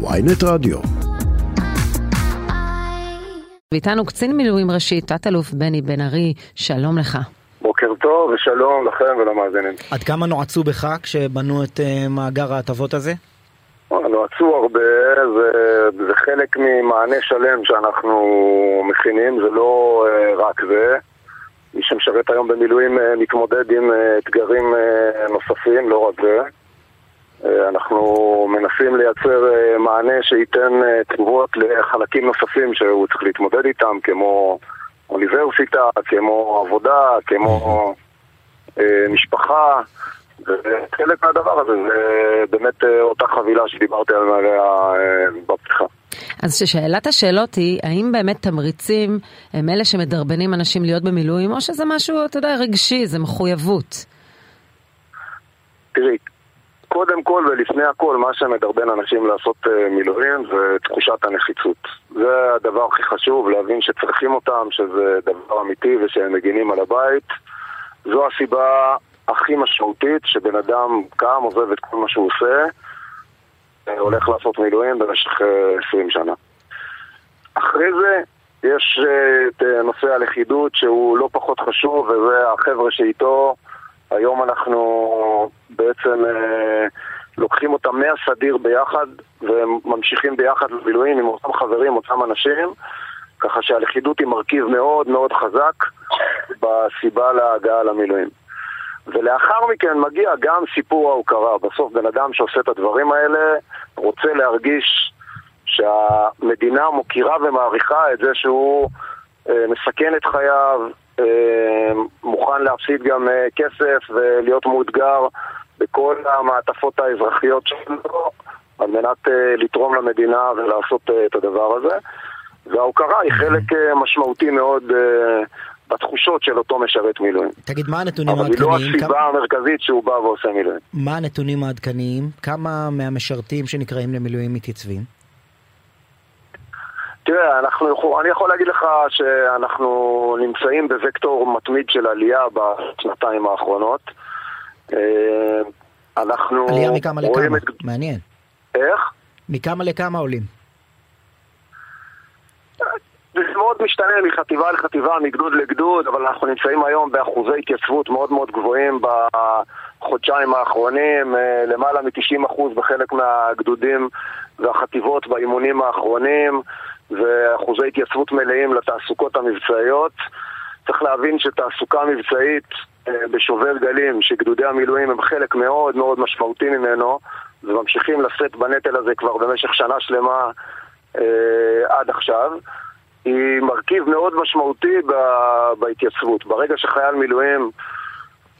ויינט רדיו. ואיתנו קצין מילואים ראשי, תת-אלוף בני בן ארי, שלום לך. בוקר טוב ושלום לכם ולמאזינים. עד כמה נועצו בך כשבנו את uh, מאגר ההטבות הזה? נועצו הרבה, זה, זה חלק ממענה שלם שאנחנו מכינים, זה לא uh, רק זה. מי שמשרת היום במילואים uh, מתמודד עם אתגרים נוספים, לא רק זה. Uh, אנחנו מנסים לייצר uh, מענה שייתן uh, תגובות לחלקים נוספים שהוא צריך להתמודד איתם, כמו אוניברסיטה, כמו עבודה, כמו אה, משפחה, וחלק מהדבר הזה זה באמת אה, אותה חבילה שדיברתי עליה אה, בפתיחה. אז שאלת השאלות היא, האם באמת תמריצים הם אלה שמדרבנים אנשים להיות במילואים, או שזה משהו, אתה יודע, רגשי, זה מחויבות? תראי, קודם כל ולפני הכל, מה שמדרבן אנשים לעשות uh, מילואים זה תחושת הנחיצות. זה הדבר הכי חשוב, להבין שצריכים אותם, שזה דבר אמיתי ושהם מגינים על הבית. זו הסיבה הכי משמעותית שבן אדם קם, עוזב את כל מה שהוא עושה, uh, הולך לעשות מילואים במשך uh, אה, 20 שנה. אחרי זה יש את נושא הלכידות שהוא לא פחות חשוב, וזה החבר'ה שאיתו היום אנחנו בעצם אה, לוקחים אותם מהסדיר ביחד וממשיכים ביחד למילואים עם אותם חברים, אותם אנשים, ככה שהלכידות היא מרכיב מאוד מאוד חזק בסיבה להגעה למילואים. ולאחר מכן מגיע גם סיפור ההוקרה. בסוף בן אדם שעושה את הדברים האלה רוצה להרגיש שהמדינה מוקירה ומעריכה את זה שהוא אה, מסכן את חייו, מוכן להפסיד גם אה, כסף ולהיות מאותגר בכל המעטפות האזרחיות שלו על מנת אה, לתרום למדינה ולעשות את הדבר הזה. וההוקרה היא חלק משמעותי מאוד בתחושות של אותו משרת מילואים. תגיד, מה הנתונים העדכניים? אבל היא לא הסיבה כמה... המרכזית שהוא בא ועושה מילואים. מה הנתונים העדכניים? כמה מהמשרתים שנקראים למילואים מתייצבים? תראה, אנחנו, אני יכול להגיד לך שאנחנו נמצאים בוקטור מתמיד של עלייה בשנתיים האחרונות. אה, אנחנו עלייה מכמה לכמה? את... מעניין. איך? מכמה לכמה עולים? זה מאוד משתנה מחטיבה לחטיבה, מגדוד לגדוד, אבל אנחנו נמצאים היום באחוזי התייצבות מאוד מאוד גבוהים בחודשיים האחרונים, אה, למעלה מ-90% בחלק מהגדודים והחטיבות באימונים האחרונים. ואחוזי התייצבות מלאים לתעסוקות המבצעיות. צריך להבין שתעסוקה מבצעית אה, בשובר גלים, שגדודי המילואים הם חלק מאוד מאוד משמעותי ממנו, וממשיכים לשאת בנטל הזה כבר במשך שנה שלמה אה, עד עכשיו, היא מרכיב מאוד משמעותי בהתייצבות. ברגע שחייל מילואים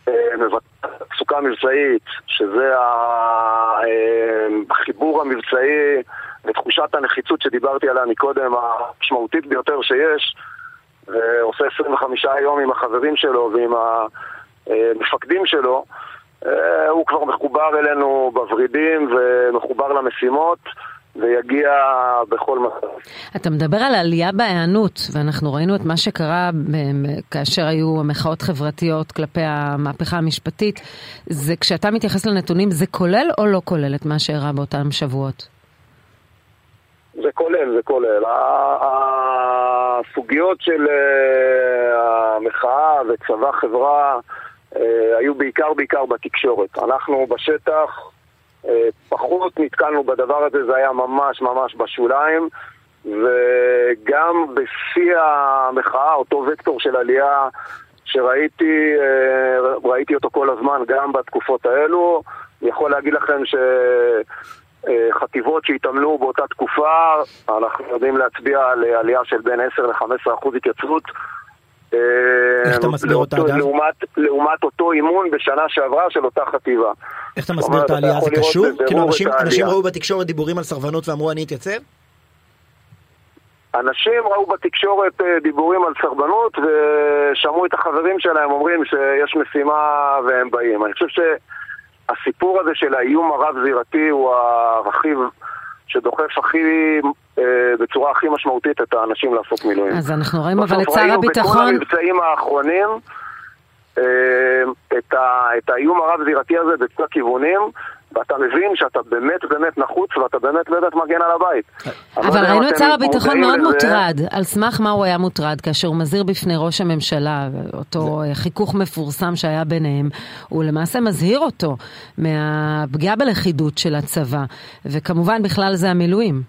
אה, מבטא תעסוקה מבצעית, שזה החיבור המבצעי ותחושת הנחיצות שדיברתי עליה מקודם, המשמעותית ביותר שיש, ועושה 25 יום עם החברים שלו ועם המפקדים שלו, אה, הוא כבר מחובר אלינו בוורידים ומחובר למשימות. ויגיע בכל מצב. אתה מדבר על עלייה בהיענות, ואנחנו ראינו את מה שקרה כאשר היו מחאות חברתיות כלפי המהפכה המשפטית. זה, כשאתה מתייחס לנתונים, זה כולל או לא כולל את מה שאירע באותם שבועות? זה כולל, זה כולל. הסוגיות של אה, המחאה וצבא חברה אה, היו בעיקר בעיקר בתקשורת. אנחנו בשטח אה, פחות נתקלנו בדבר הזה, זה היה ממש ממש בשוליים. וגם בשיא המחאה, אותו וקטור של עלייה שראיתי, ראיתי אותו כל הזמן גם בתקופות האלו. אני יכול להגיד לכם ש... אה, חטיבות שהתעמלו באותה תקופה, אנחנו יודעים להצביע על עלייה של בין 10 ל-15 אחוז התייצבות. אה, איך אתה מסביר אותה אגב? לעומת, לעומת אותו אימון בשנה שעברה של אותה חטיבה. איך אתה מסביר את העלייה? זה קשור? כאילו אנשים, אנשים ראו בתקשורת דיבורים על סרבנות ואמרו אני אתייצב? אנשים ראו בתקשורת אה, דיבורים על סרבנות ושמעו את החברים שלהם אומרים שיש משימה והם באים. אני חושב ש... הסיפור הזה של האיום הרב-זירתי הוא הרכיב שדוחף הכי, אה, בצורה הכי משמעותית את האנשים לעשות מילואים. אז אנחנו רואים אבל את שר הביטחון... בכל המבצעים האחרונים אה, את, ה, את האיום הרב-זירתי הזה בכל הכיוונים, ואתה מבין שאתה באמת באמת נחוץ ואתה באמת באמת מגן על הבית. אבל ראינו את שר הביטחון מאוד. מוטרד, על סמך מה הוא היה מוטרד כאשר הוא מזהיר בפני ראש הממשלה, אותו. חיכוך מפורסם שהיה ביניהם, הוא למעשה מזהיר אותו מהפגיעה בלכידות של הצבא, וכמובן בכלל זה המילואים.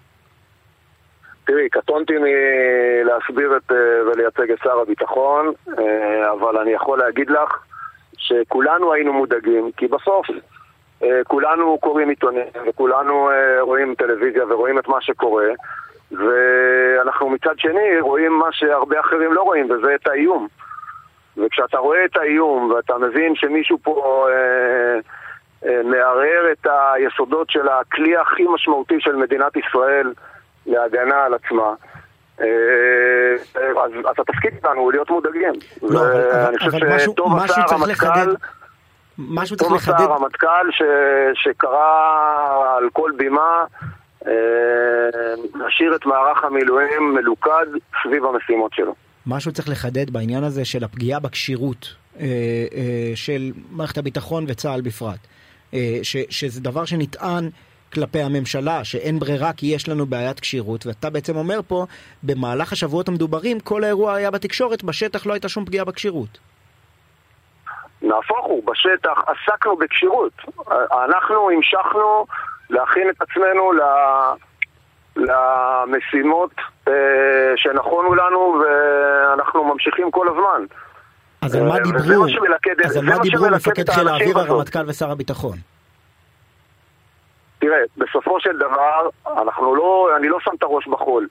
תראי, קטונתי מלהסביר את, אה, ולייצג את שר הביטחון, אה, אבל אני יכול להגיד לך שכולנו היינו מודאגים, כי בסוף כולנו קוראים עיתונים וכולנו רואים טלוויזיה ורואים את מה שקורה ואנחנו מצד שני רואים מה שהרבה אחרים לא רואים וזה את האיום וכשאתה רואה את האיום ואתה מבין שמישהו פה אה, אה, מערער את היסודות של הכלי הכי משמעותי של מדינת ישראל להגנה על עצמה. אה, אז אתה תסכים איתנו להיות מודאגים. לא, אבל משהו צריך לחדד. משהו צריך לחדד. טוב עשה הרמטכ"ל שקרא על כל בימה אה, להשאיר את מערך המילואים מלוכד סביב המשימות שלו. משהו צריך לחדד בעניין הזה של הפגיעה בכשירות אה, של מערכת הביטחון וצה"ל בפרט. שזה דבר שנטען כלפי הממשלה, שאין ברירה כי יש לנו בעיית כשירות, ואתה בעצם אומר פה, במהלך השבועות המדוברים, כל האירוע היה בתקשורת, בשטח לא הייתה שום פגיעה בכשירות. נהפוך הוא, בשטח עסקנו בכשירות. אנחנו המשכנו להכין את עצמנו למשימות אה, שנכונו לנו, ואנחנו ממשיכים כל הזמן. אז על מה אה, דיברו, אז על מה דיברו מפקד חיל האוויר, הרמטכ"ל ושר הביטחון? תראה, בסופו של דבר, אנחנו לא, אני לא שם את הראש בחול.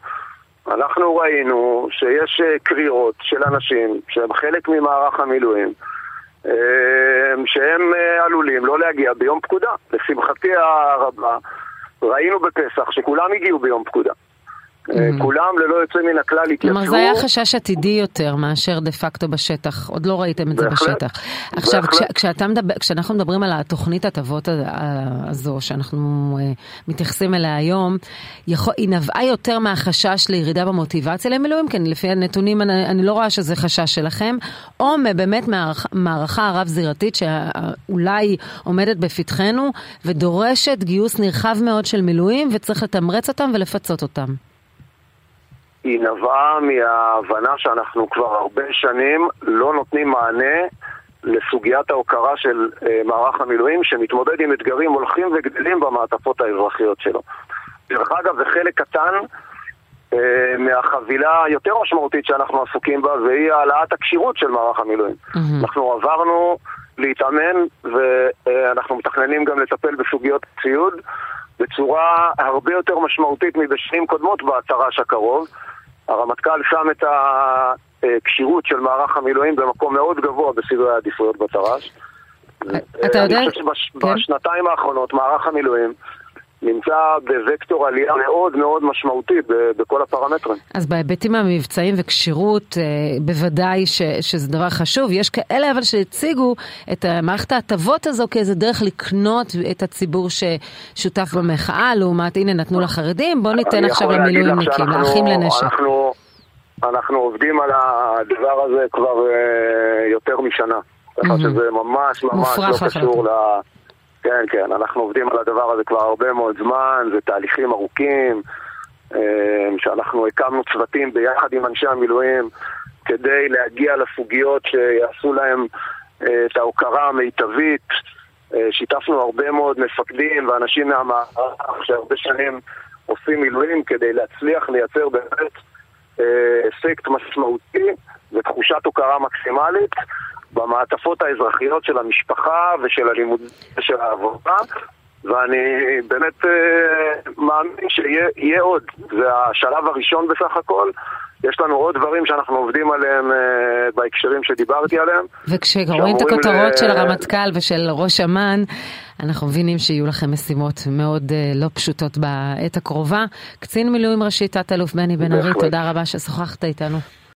אנחנו ראינו שיש אה, קריאות של אנשים שהם חלק ממערך המילואים, שהם אה, עלולים לא להגיע ביום פקודה. לשמחתי הרבה, ראינו בפסח שכולם הגיעו ביום פקודה. Mm-hmm. כולם ללא יוצא מן הכלל התייצבו. כלומר זה היה חשש עתידי יותר מאשר דה פקטו בשטח, עוד לא ראיתם את זה בשטח. עכשיו כשאנחנו מדברים על התוכנית הטבות הזו שאנחנו uh, מתייחסים אליה היום, היא נבעה יותר מהחשש לירידה במוטיבציה למילואים, כן לפי הנתונים אני, אני לא רואה שזה חשש שלכם, או באמת מערכה הרב זירתית שאולי עומדת בפתחנו ודורשת גיוס נרחב מאוד של מילואים וצריך לתמרץ אותם ולפצות אותם. היא נבעה מההבנה שאנחנו כבר הרבה שנים לא נותנים מענה לסוגיית ההוקרה של אה, מערך המילואים שמתמודד עם אתגרים הולכים וגדלים במעטפות האזרחיות שלו. דרך אגב, זה חלק קטן אה, מהחבילה היותר משמעותית שאנחנו עסוקים בה, והיא העלאת הכשירות של מערך המילואים. Mm-hmm. אנחנו עברנו להתאמן, ואנחנו מתכננים גם לטפל בסוגיות ציוד בצורה הרבה יותר משמעותית מבשנים קודמות בתר"ש הקרוב. הרמטכ"ל שם את הכשירות של מערך המילואים במקום מאוד גבוה בסדרי העדיפויות בתר"ש. אתה יודע? אני חושב שבשנתיים כן. האחרונות מערך המילואים נמצא בווקטור עלייה מאוד מאוד משמעותי בכל הפרמטרים. אז בהיבטים המבצעיים וכשירות, אה, בוודאי ש, שזה דבר חשוב. יש כאלה אבל שהציגו את מערכת ההטבות הזו כאיזה דרך לקנות את הציבור ששותף במחאה, לעומת הנה נתנו לחרדים, בואו ניתן עכשיו למילואימניקים, לאחים לנשק. אנחנו, אנחנו עובדים על הדבר הזה כבר uh, יותר משנה. ככה שזה ממש ממש לא קשור ל... כן, כן, אנחנו עובדים על הדבר הזה כבר הרבה מאוד זמן, זה תהליכים ארוכים, אה, שאנחנו הקמנו צוותים ביחד עם אנשי המילואים כדי להגיע לסוגיות שיעשו להם אה, את ההוקרה המיטבית. אה, שיתפנו הרבה מאוד מפקדים ואנשים מהמערך שהרבה שנים עושים מילואים כדי להצליח לייצר באמת אפקט משמעותי ותחושת הוקרה מקסימלית. במעטפות האזרחיות של המשפחה ושל הלימוד ושל העבודה ואני באמת אה, מאמין שיהיה עוד, זה השלב הראשון בסך הכל יש לנו עוד דברים שאנחנו עובדים עליהם אה, בהקשרים שדיברתי עליהם. וכשרואים את הכותרות ל... של הרמטכ"ל ושל ראש אמ"ן, אנחנו מבינים שיהיו לכם משימות מאוד אה, לא פשוטות בעת הקרובה. קצין מילואים ראשי, תת-אלוף בני בן ארי, תודה רבה ששוחחת איתנו.